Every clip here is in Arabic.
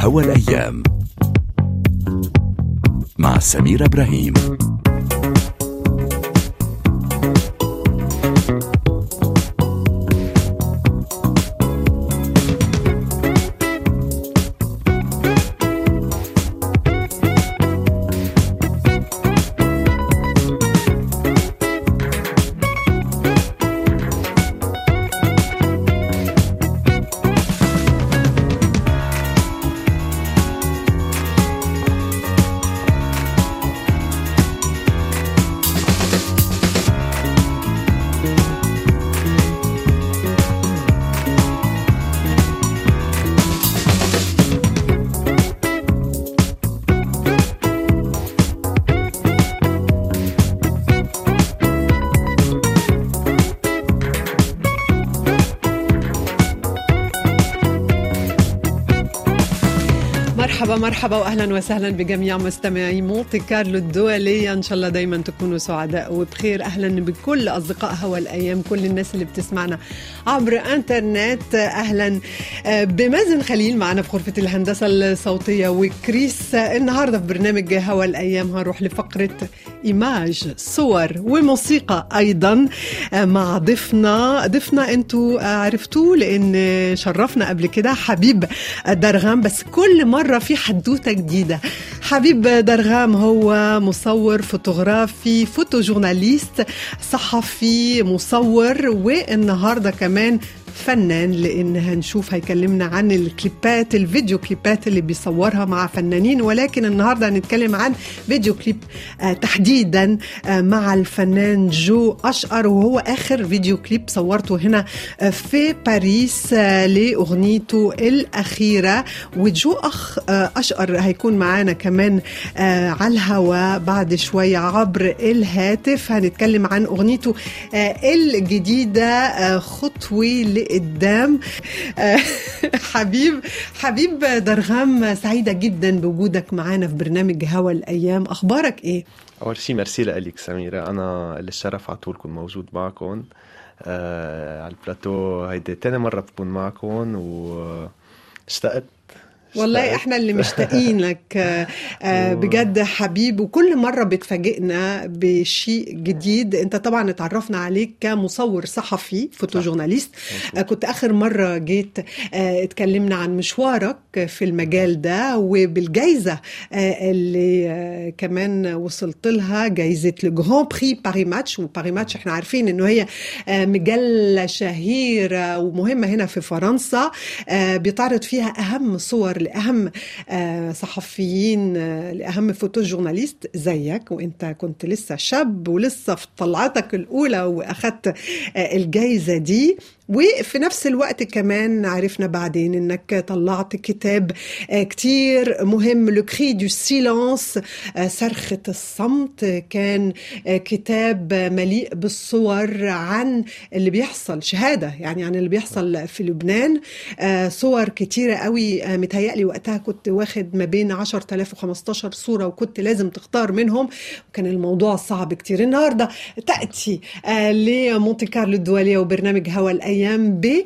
هوا الأيام مع سمير إبراهيم. مرحبا مرحبا واهلا وسهلا بجميع مستمعي مونتي كارلو الدولية إن شاء الله دايما تكونوا سعداء وبخير. أهلا بكل اصدقاء هوا الأيام كل الناس اللي بتسمعنا عبر إنترنت. أهلا بمازن خليل معنا في غرفة الهندسة الصوتية. وكريس النهارده في برنامج هوا الأيام هنروح لفقرة إيماج صور وموسيقى أيضا. مع ضيفنا ضيفنا أنتوا عرفتوه لأن شرفنا قبل كده حبيب درغام بس كل مرة في حدوتة جديدة. حبيب درغام هو مصور فوتوغرافي photo journalist صحفي مصور والنهاردة كمان فنان لإن هنشوف هيكلمنا عن الكليبات الفيديو كليبات اللي بيصورها مع فنانين. ولكن النهارده هنتكلم عن video clip آه تحديدا آه مع الفنان جو أشقر. وهو آخر video clip صورته هنا آه في باريس لأغنيته الأخيرة. وجو أخ أشقر هيكون معانا كمان على الهواء بعد شوية عبر الهاتف. هنتكلم عن أغنيته الجديدة خطوي لقدام حبيب حبيب درغام سعيدة جدا بوجودك معانا في برنامج هوا الأيام. أخبارك إيه؟ أول شيء ميرسي لك سميرة. أنا الشرف على طول كون موجود معكم آه على البلاتو. هيدي تاني مرة بكون معكم واشتقت والله إحنا اللي مشتاقين لك بجد حبيب وكل مرة بتفاجئنا بشيء جديد. انت طبعا اتعرفنا عليك كمصور صحفي photojournaliste كنت آخر مرة جيت اتكلمنا عن مشوارك في المجال ده وبالجائزه اللي كمان وصلت لها جائزه le Grand Prix Paris Match و Paris Match إحنا عارفين إنه هي مجلة شهيرة ومهمة هنا في فرنسا بيتعرض فيها أهم صور لأهم صحفيين لأهم photojournaliste زيك وأنت كنت لسه شاب ولسه في طلعتك الأولى واخدت الجائزه دي. وفي نفس الوقت كمان عرفنا بعدين إنك طلعت كتاب كتير مهم Le cri du silence صرخة الصمت. كان كتاب مليء بالصور عن اللي بيحصل شهادة يعني عن اللي بيحصل في لبنان. صور كتيرة قوي متهيألي وقتها كنت واخد ما بين 10000 و 15 صورة وكنت لازم تختار منهم. وكان الموضوع صعب كتير. النهاردة تأتي لمونتي كارلو الدولية وبرنامج هوا الأيام. أيام ب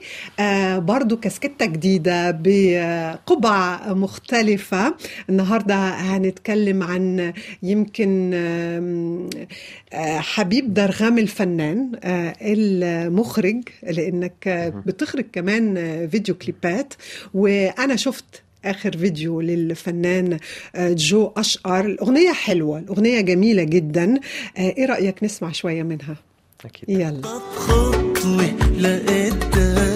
برضو كاسكتة جديدة بقبع مختلفة. النهاردة هنتكلم عن يمكن حبيب درغام الفنان المخرج لأنك بتخرج كمان فيديو كليبات. وأنا شفت آخر فيديو للفنان جو أشقر. الأغنية حلوة الأغنية جميلة جدا. إيه رأيك نسمع شوية منها؟ أكيد. يلا. خطوة لقدام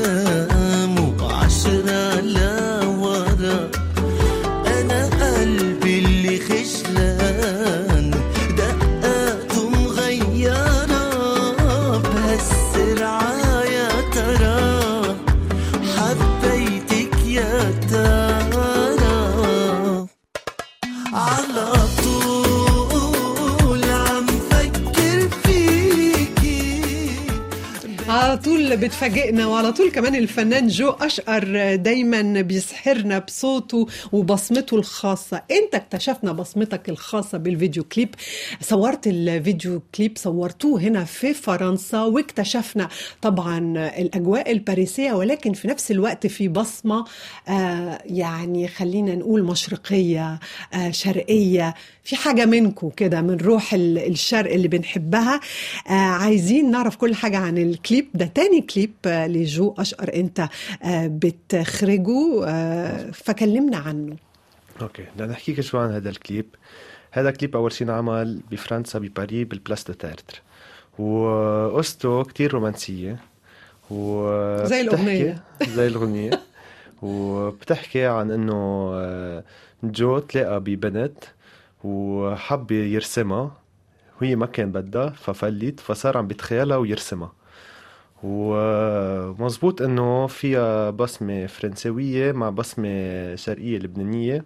طول بتفاجئنا. وعلى طول كمان الفنان جو أشقر دايما بيسحرنا بصوته وبصمته الخاصة. إنت اكتشفنا بصمتك الخاصة بالفيديو كليب. صورت الفيديو كليب صورتوه هنا في فرنسا واكتشفنا طبعا الأجواء الباريسية ولكن في نفس الوقت في بصمة آه يعني خلينا نقول مشرقية آه شرقية. في حاجة منكم كده من روح ال- الشرق اللي بنحبها. آه عايزين نعرف كل حاجة عن الكليب. ده تاني كليب آه لجو أشقر أنت آه بتخرجه آه فكلمنا عنه. Okay بدنا نحكيك شوي عن هذا الكليب. هذا كليب أول شيء انعمل بفرنسا بباريس بال Place du Tertre. وقصته كتير رومانسية. و زي. بتحكي- زي الأغنية. وبتحكي عن إنه جو تلاقى ببنت وحب يرسمها. وهي ما كان بدها ففلت فصار عم بيتخيلها ويرسمها. ومزبوط إنه فيها بصمة فرنسوية مع بصمة شرقية لبنانية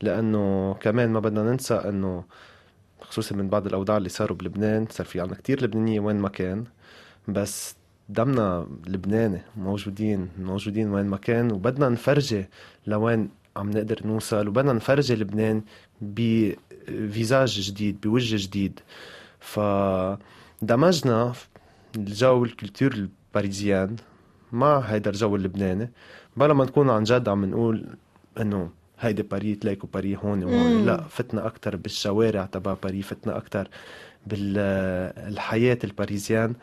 لأنه كمان ما بدنا ننسى إنه خصوصا من بعد الأوضاع اللي صاروا بلبنان صار في عنا كتير لبنانية وين ما كان بس دمنا لبناني موجودين موجودين وين ما كان وبدنا نفرجي لوين عم نقدر نوصل وبدنا نفرجي لبنان ب visage جديد بوجه جديد. فدمجنا الجو ال culture ال parisienne مع هيدا الجو اللبناني. بلا ما نكون عن جد عم نقول إنه هيدي باري تلاقوا باري هون وهون. مم. لا فتنا أكثر بالشوارع تبع باري فتنا أكثر بالحياة ال parisienne.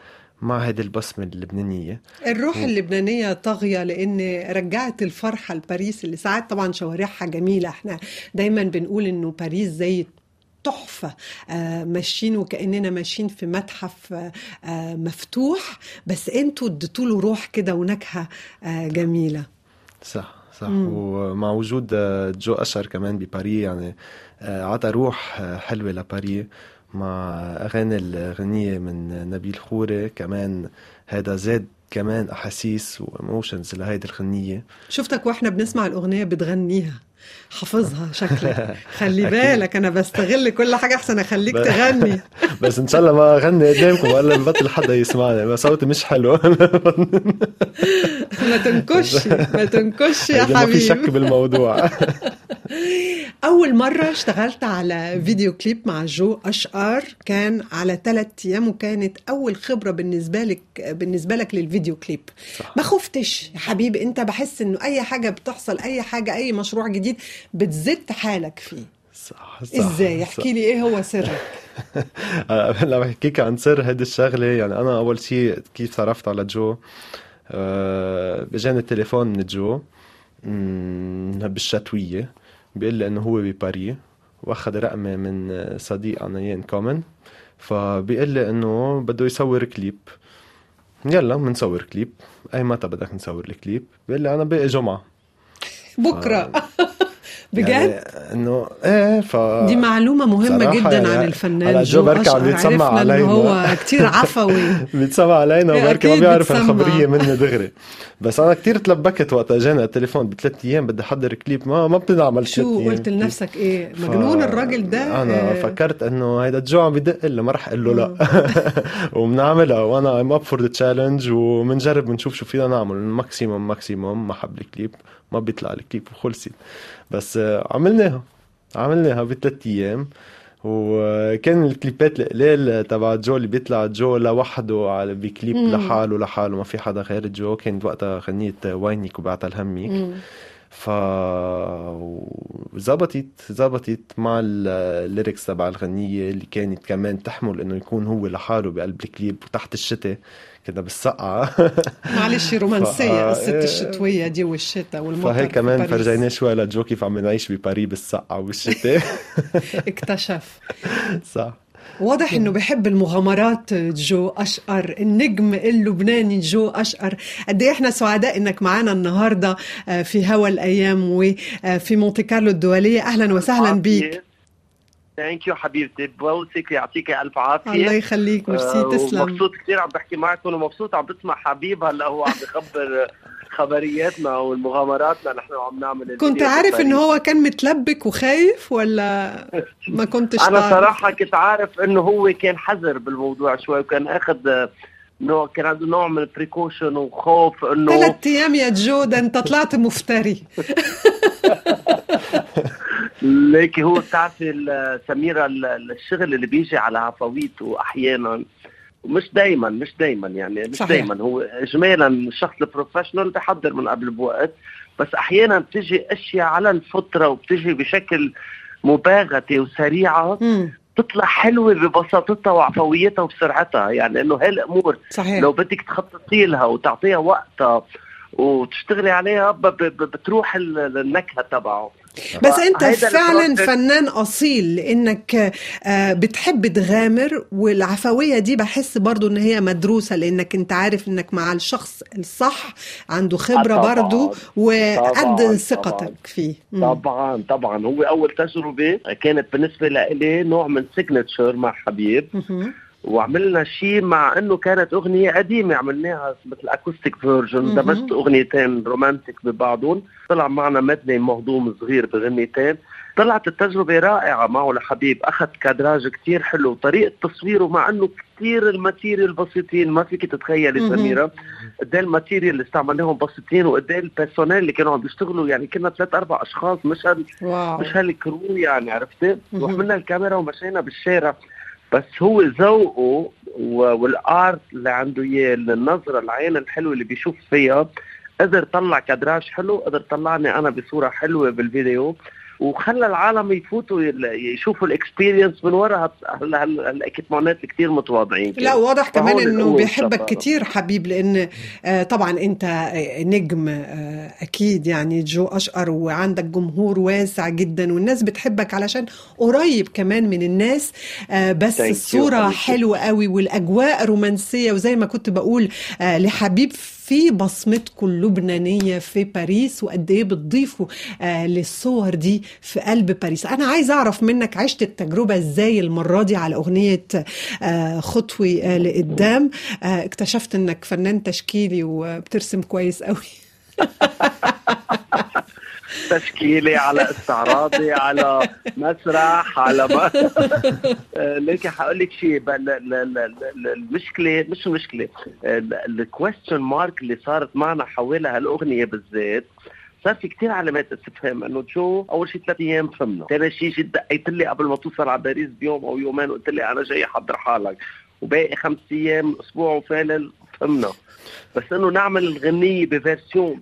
مع هيدي البصمة اللبنانية. الروح اللبنانية طاغية لأن رجعت الفرحة لباريس اللي ساعات طبعا شوارعها جميلة. إحنا دايما بنقول إنه باريس زي تحفة. آه، ماشيين وكأننا ماشيين في متحف آه، آه، مفتوح. بس أنتوا اديتوا له روح كده ونكهة جميلة. صح صح. مم. ومع وجود جو أشر كمان بباري يعني عطى روح حلوة لباري مع أغاني الغنية من نبيل خوري. كمان هذا زاد كمان أحاسيس و emotions لهيدي الغنية شفتك وإحنا بنسمع الأغنية بتغنيها. حافظها شكلك. خلي بالك أنا بستغل كل حاجة أحسن أخليك ب- تغني. بس إن شاء الله ما أغني قدامكم ولا ببطل حدا يسمعني. بس صوتي مش حلو. ما تنكش ما تنكش يا هيدي ما في شك حبيبي. بالموضوع. أول مرة اشتغلت على فيديو كليب مع جو أشقر كان على ثلاث أيام وكانت أول خبرة بالنسبة لك بالنسبة لك للفيديو كليب. صح. ما خفتش يا حبيبي أنت بحس إنه أي حاجة بتحصل أي حاجة أي مشروع جديد بتزت حالك فيه. صح صح إزاي؟ صح. احكي لي إيه هو سرك؟ لما بحكيك عن سر هيدي الشغلة يعني أنا أول شيء كيف تعرفت على جو؟ آه، اجاني التليفون من جو. بالشتوية. بيقول لي إنه هو بباريس وأخذ رقمي من صديق عنا اياه commun. فبيقول لي إنه بده يصور كليب. يلا بنصور كليب. أي متى بدك نصور الكليب؟ بيقول لي أنا باقي جمعة. بكرة. بجد؟ يعني إنه إيه ف دي معلومة مهمة صراحة جدا يعني عن الفنان جو بركي عم. بيتسمع علينا. هو كتير عفوي. بيتسمع علينا إيه، وبركي ما بيعرف. الخبرية مني دغري. بس أنا كتير تلبكت وقت اجاني التليفون بثلاث أيام بدي أحضر كليب. ما ما بتنعمل ثلاث شو قلت. لنفسك إيه؟ ف- مجنون الراجل ده. أنا آه، فكرت إنه هيدا الجو عم بدق لي ما رح أقول له لا. وبنعملها وأنا I'm up for the challenge وبنجرب بنشوف شو فينا نعمل. maximum maximum ما حب الكليب ما بيطلع الكليب وخلصت. بس آه، عملناها. عملناها بثلاث أيام. وكان الكليبات القليل تبع جو اللي بيطلع جو لوحده على بكليب. لحاله لحاله. ما في حدا غير جو. كانت وقتها غنية وينك وبعتها الهميك مم. ف زبطت مع ال lyrics تبع الغنية اللي كانت كمان تحمل إنه يكون هو لحاله بقلب الكليب وتحت الشتاء كنا بالسقعة معلش رومانسية ف- قصة إيه. الشتوية دي والشتاء والمطر فهيك في كمان. فرجيناه شوي لجو كيف عم نعيش بباريس بالسقعة والشتاء اكتشف صح واضح إنه بحب المغامرات جو أشقر النجم اللبناني جو أشقر. قد إيه إحنا سعداء إنك معانا النهارده آه، في هوا الأيام وفي مونتي كارلو الدولية. أهلا وسهلا بيك. Thank you حبيبتي. بوسك يعطيك ألف عافية. الله يخليك ميرسي آه، تسلم. ومبسوط كثير عم بحكي معكم ومبسوط عم بسمع حبيب هلا هو عم بخبر خبرياتنا والمغامراتنا نحن عم نعمل كنت عارف. ان هو كان متلبك وخايف ولا ما كنتش أنا؟ صراحة كنت عارف إنه هو كان حذر بالموضوع شوي وكان أخذ نوع كان عنده نوع من ال precaution وخوف إنه ثلاث أيام يا جو ده أنت طلعت مفتري ليكي هو بتعرفي ال- الشغل اللي بيجي على عفويته أحيانا مش دايما مش دايما يعني مش. دايما هو اجمالا الشخص ال professional بحضر من قبل بوقت بس أحيانا بتجي أشياء على الفطره وبتجي بشكل مباغتة وسريعة مم. تطلع حلوة ببساطتها وعفويتها وبسرعتها يعني إنه هاي الأمور صحيح لو بدك تخططي لها وتعطيها وقتها وتشتغلي عليها بتروح ال- النكهة تبعه بس أنت فعلا فنان أصيل لأنك آه، بتحب تغامر والعفوية دي بحس برضو إن هي مدروسة لأنك أنت عارف إنك مع الشخص الصح عنده خبرة طبعاً. برضو وقد. ثقتك فيه. طبعا طبعا هو أول تجربة كانت بالنسبة لي نوع من signature مع حبيب. وعملنا شيء مع إنه كانت أغنية قديمة عملناها مثل acoustic version. دمجت أغنيتين romantic ببعضهم. طلع معنا medley مهضوم صغير بغنيتين. طلعت التجربة رائعة معه لحبيب أخذ cadrage كتير حلو. طريقة تصويره مع أنه كتير ال material بسيطين ما فيك تتخيلي مهم. سميرة. قد إيه ال material اللي استعملناهم بسيطين وقد إيه ال personnel اللي كانوا عم بيشتغلوا يعني كنا ثلاث أربع أشخاص مش هال مش هال crew يعني عرفتي. وحملنا الكاميرا ومشينا بالشارع. بس هو ذوقه وال art اللي عنده إياه النظرة العين الحلوة اللي بيشوف فيها قدر طلع cadrage حلو قدر طلعني أنا بصورة حلوة بالفيديو. وخلى العالم يفوتوا يشوفوا ال experience من وراء هال- هال- هال- هال équipement ات كتير متواضعين لا واضح كمان إنه بيحبك. كتير حبيب لأن آه، طبعا أنت آه، نجم آه، أكيد يعني جو أشقر وعندك جمهور واسع جدا والناس بتحبك علشان قريب كمان من الناس بس حبيبتي. حلوة قوي والأجواء رومانسية وزي ما كنت بقول لحبيب في بصمتكم اللبنانية في باريس وقد إيه بتضيفوا آه، للصور دي في قلب باريس. أنا عايز أعرف منك عشت التجربة إزاي المرة دي على أغنية آه، خطوي آه، لقدام. آه، اكتشفت إنك فنان تشكيلي وبترسم كويس قوي تشكيلي على استعراضي على مسرح على ما لكن حقول لك شيء المشكلة مش المشكلة ال question mark اللي صارت معنا حوالي هالأغنية بالذات صار في كثير علامات استفهام إنه جو أول شيء ثلاث أيام فهمنا، ثاني شيء جيت دقيت لي قبل ما توصل على باريس بيوم أو يومين قلت لي أنا جاي احضر حالك. وباقي خمس أيام أسبوع وفالل فهمنا بس إنه نعمل الغنية ب version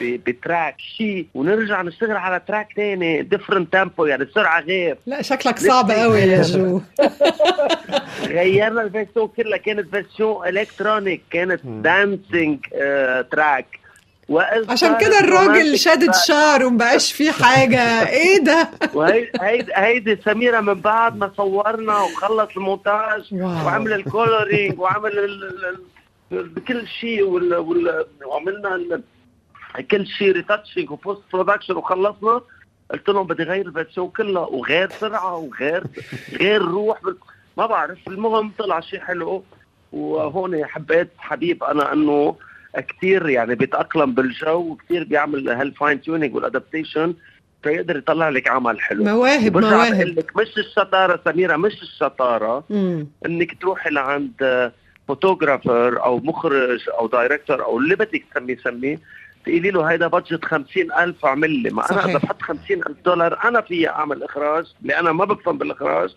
ب track شيء ونرجع نشتغل على track تاني different tempo يعني السرعة غير. لا شكلك صعب قوي يا جو. غيرنا ال version كلها كانت version électronique كانت dancing track عشان كده الراجل شادد شعره ومبقاش فيه حاجة. إيه ده؟ وهيدي هيدي هيدي سميرة من بعد ما صورنا وخلص المونتاج. وعمل ال coloring وعمل ال- ال- ال- كل شيء وال- وال- وعملنا ال- كل شيء retouching و post production وخلصنا قلت لهم بدي غير ال version كلها وغير سرعة وغير غير روح بال- ما بعرف المهم طلع شيء حلو. وهون حبيت حبيب أنا إنه كثير يعني بيتأقلم بالجو وكثير بيعمل هال fine tuning وال adaptation فيقدر يطلع لك عمل حلو. مواهب مواهب. لك مش الشطارة سميرة مش الشطارة مم. إنك تروحي لعند photographer أو مخرج أو director أو اللي بدك تسميه سميه تقولي له هيدا budget خمسين ألف اعمل لي. ما صحيح. إذا بحط خمسين ألف دولار أنا فيي أعمل إخراج اللي أنا ما بفهم بالإخراج.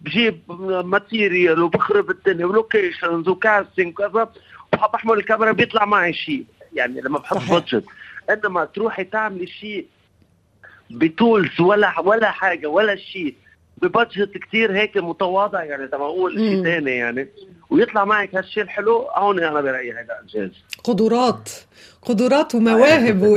بجيب material وبخرب الدنيا و locations و casting وكذا وبحمل الكاميرا بيطلع معي شيء يعني لما بحط. budget إنما تروحي تعملي شيء ب tools ولا ولا حاجة ولا شيء ب budget كتير هيك متواضع يعني تبع أقول. شيء ثاني يعني ويطلع معك هالشيء الحلو هون أنا برأيي هذا إنجاز قدرات قدرات ومواهب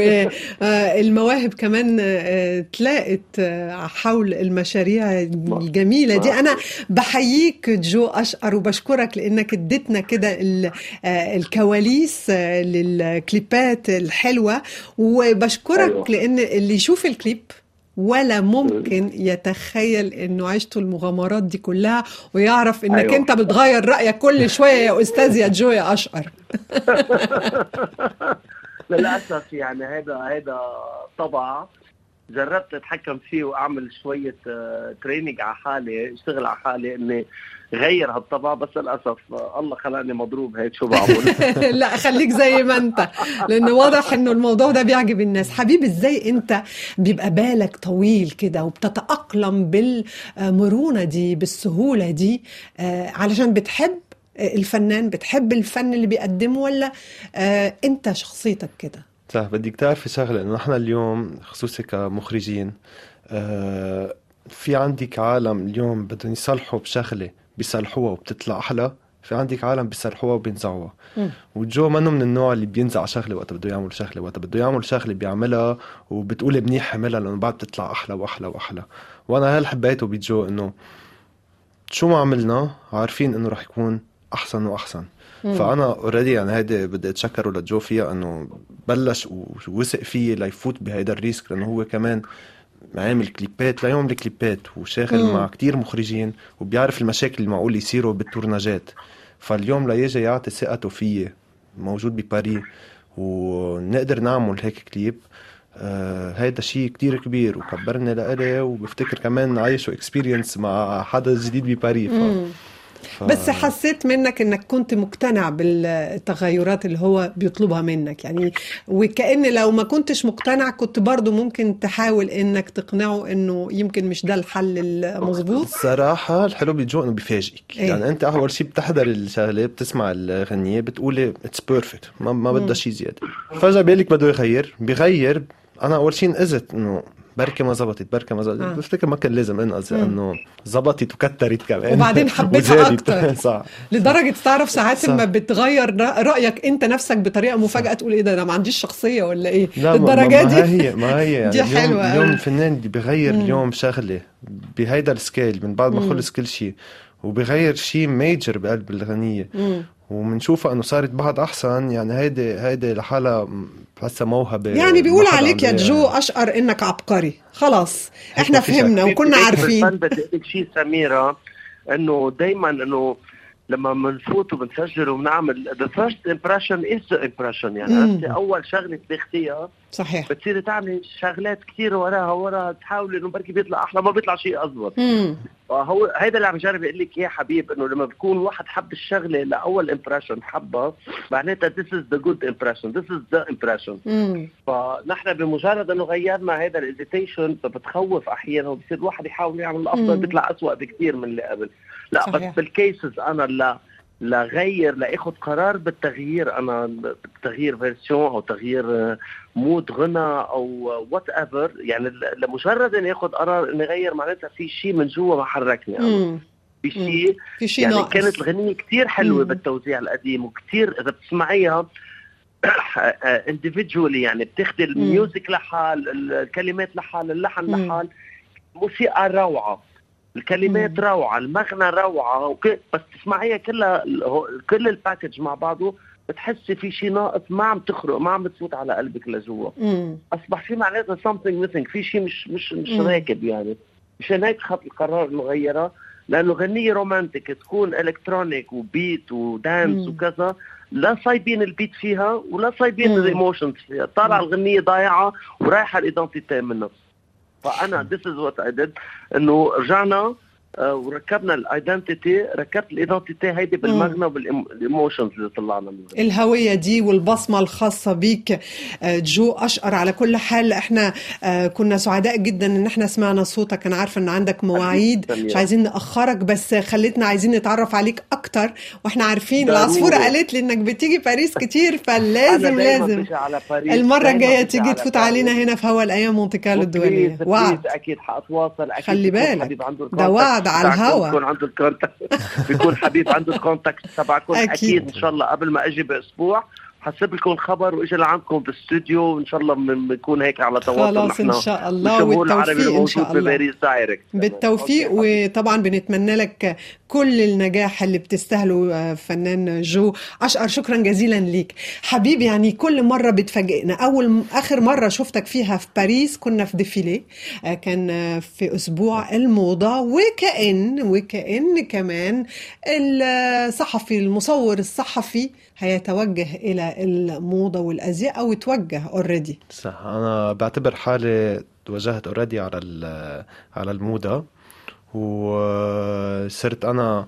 والمواهب كمان آه، تلاقت آه، حول المشاريع الجميلة دي أنا بحييك جو أشقر وبشكرك لأنك اديتنا كده ال- آه، الكواليس آه، للكليبات الحلوة وبشكرك أيوة. لأن اللي يشوف الكليب ولا ممكن يتخيل إنه عشتوا المغامرات دي كلها ويعرف إنك أيوة. أنت بتغير رأيك كل شوية يا أستاذ يا جو يا أشقر. للأسف يعني هذا هذا طبع. جربت أتحكم فيه وأعمل شوية تريننج على حالي اشتغل على حالي إني غير هالطبع بس للأسف آه، الله خلاني مضروب هيك شو بعمل؟ لا خليك زي ما أنت لأنه واضح إنه الموضوع ده بيعجب الناس. حبيبي إزاي أنت بيبقى بالك طويل كده وبتتأقلم بالمرونة دي بالسهولة دي آه، علشان بتحب الفنان بتحب الفن اللي بيقدمه ولا آه، أنت شخصيتك كده؟ صح بدك تعرفي شغلة إنه نحن اليوم خصوصي كمخرجين آه، في عندك عالم اليوم بدهم يصلحوا بشغلة بيصلحوها وبتطلع أحلى في عندك عالم بيصلحوها وبينزعوها. وجو منه من النوع اللي بينزع شغلة وقت بده يعمل شغلة وقت بده يعمل شغلة بيعملها وبتقول منيح عملها لأنه بعد بتطلع أحلى وأحلى وأحلى. وأنا اللي حبيته بجو إنه شو ما عملنا عارفين إنه رح يكون أحسن وأحسن. فأنا already يعني هيدي بدي أتشكره لجو فيها إنه بلش ووثق فيي ليفوت بهيدا ال risk لأنه هو كمان عامل كليبات ليوم الكليبات وشاغل. مع كتير مخرجين وبيعرف المشاكل اللي معقول يصيروا بال tournage ات. فاليوم ليجي يعطي ثقته فيي موجود بباري ونقدر نعمل هيك كليب. آه هيدا شيء كتير كبير وكبرني لإلي وبفتكر كمان عايشه experience مع حدا جديد بباري ف... ف... بس حسيت منك إنك كنت مقتنع بالتغيرات اللي هو بيطلبها منك. يعني وكأن لو ما كنتش مقتنع كنت برضو ممكن تحاول إنك تقنعه إنه يمكن مش ده الحل المظبوط. الصراحة الحلو بيجو إنه بيفاجئك. إيه؟ يعني أنت أول شيء بتحضر الشغلة بتسمع الغنية بتقولي it's perfect ما, ما بدها شيء زيادة. فجأة بالك بده يغير بيغير. أنا أول شيء نقزت إنه بركي ما زبطت بركي ما زبطت آه. بفتكر ما كان لازم انقز مم. إنه زبطت وكترت كمان وبعدين حبيتها. أكتر. صح لدرجة تعرف ساعات صح. لما بتغير رأيك أنت نفسك بطريقة مفاجأة تقول إيه ده أنا ما عنديش شخصية ولا إيه لا ما, دي ما هي ما هي يعني دي حلوة اليوم. الفنان بيغير مم. اليوم شغلة بهيدا ال scale من بعد ما. خلص كل شيء وبغير شيء major بقلب الغنية. وبنشوفها إنه صارت بعد أحسن. يعني هيدي هيدي لحالها بحسها موهبة يعني بيقول عليك يا جو. أشقر إنك عبقري. خلاص إحنا. فهمنا وكنا في- عارفين. بدي أقول لك شيء سميرة إنه دائما إنه لما بنفوت وبنسجل وبنعمل the first impression is the impression. يعني. أنت أول شغلة بتاخديها صحيح. بتصيري تعملي شغلات كثير وراها وراها تحاولي إنه بركي بيطلع أحلى ما بيطلع شيء اضبط مم. هو هيدا اللي عم جرب أقول لك إياه حبيب إنه لما بكون واحد حب الشغلة لأول impression حبها معناتها is the good impression this is the impression مم. فنحن بمجرد إنه غيرنا هذا ال hesitation فبتخوف أحيانا وبصير الواحد يحاول يعمل الأفضل. بيطلع أسوأ بكثير من اللي قبل لا صحيح. بس بال cases أنا لا لا غير لا اخذ قرار بالتغيير أنا تغيير version أو تغيير mood غنى أو whatever يعني لمجرد اني اخذ قرار اني اغير معناتها في شيء من جوا ما حركني أنا. في شيء في شيء يعني ناقص كانت الغنية كتير حلوة مم. بالتوزيع القديم وكتير إذا بتسمعيها individually يعني بتاخدي ال music لحال الكلمات لحال اللحن مم. لحال موسيقى روعة الكلمات مم. روعة المغنى روعة وك- بس تسمعيها كلها كل ال package مع بعضه بتحسي في شيء ناقص ما عم تخرق ما عم بتفوت على قلبك لجوا. صح؟ في معناتها something missing في شيء مش مش مش مم. راكب يعني مشان هيك خد القرار انه غيرها لأنه غنية romantic تكون electronic و beat و dance مم. وكذا لا صايبين ال beat فيها ولا صايبين. ال emotions فيها طالعة الغنية ضايعة ورايحة ال identity منها فأنا this is what I did. إنه رجعنا وركبنا ال identity ركبت ال identity هيدي بالمغنى وال emotions اللي طلعنا منها. الهوية دي والبصمة الخاصة بيك آه، جو أشقر على كل حال. إحنا آه، كنا سعداء جدا إن إحنا سمعنا صوتك. أنا عارفة إن عندك مواعيد. مش عايزين نأخرك بس خلتنا عايزين نتعرف عليك أكتر. وإحنا عارفين ضروري. العصفورة قالت لي إنك بتيجي باريس كتير فلازم لازم. على باريس الجاية بجي تيجي تفوت. علينا هنا في هوا الأيام مونتي كارلو وعد please أكيد حاتواصل أكيد خلي بالك. ده ال contact. وعد على الهوا. بيكون عنده ال contact بيكون حبيب عنده ال contact تبعكم أكيد. أكيد. إن شاء الله قبل ما أجي بأسبوع حسب لكم خبر واجي لعندكم بالاستوديو وإن شاء الله بن- بنكون هيك على تواصل خلاص إن شاء الله والتوفيق الموجود شاء الله. بباريس direct. بالتوفيق. وطبعا بنتمنى لك كل النجاح اللي بتستاهله آه، فنان جو أشقر. شكرا جزيلا ليك. حبيبي يعني كل مرة بتفاجئنا. أول آخر مرة شفتك فيها في باريس كنا في défilé آه، كان آه، في أسبوع الموضة. وكأن وكأن كمان الصحفي المصور الصحفي هيتوجه إلى الموضة والأزياء أو توجه already صح أنا بعتبر حالي توجهت already على على الموضة وصرت أنا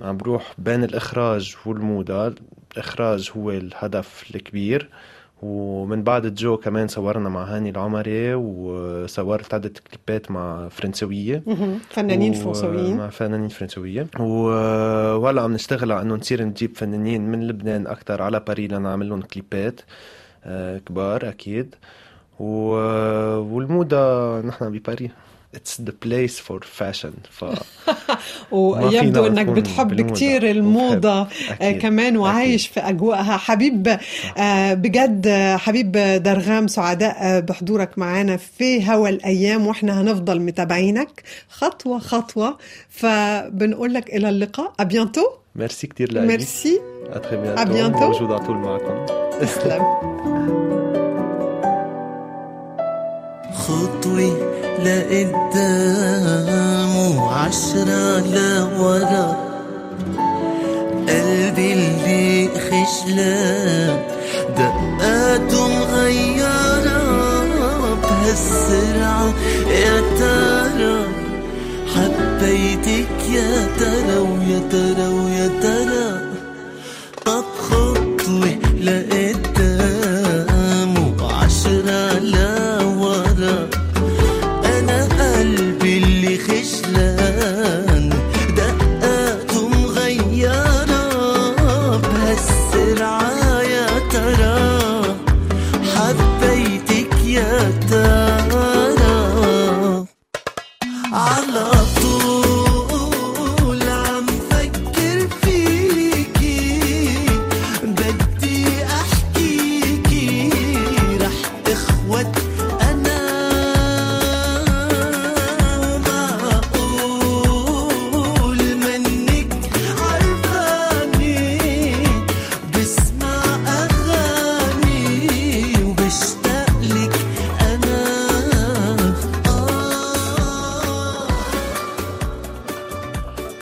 عم بروح بين الإخراج والموضة. الإخراج هو الهدف الكبير. ومن بعد جو كمان صورنا مع هاني العمري وصورت عدة كليبات مع فرنسوية. فنانين فرنسويين مع فنانين فرنسوية وهلا عم نشتغل على إنه نصير نجيب فنانين من لبنان أكثر على باريس لنعمل لهم كليبات آه، كبار أكيد. والموضة نحن بباريس It's the place for fashion ف ويبدو إنك بتحب. كتير الموضة. آه، أكيد. كمان وعايش في أجواءها. حبيب آه، بجد آه، حبيب درغام سعداء بحضورك معنا في هوا الأيام وإحنا هنفضل متابعينك. خطوة خطوة. فبنقول لك إلى اللقاء. à bientôt merci كتير لك merci à bientôt. موجود على طول معكم تسلم. خطوة لقدام وعشرة لورا قلبي اللي خجلان دقاته مغيرة بهالسرعة يا ترى حبيتك يا ترى ويا ترى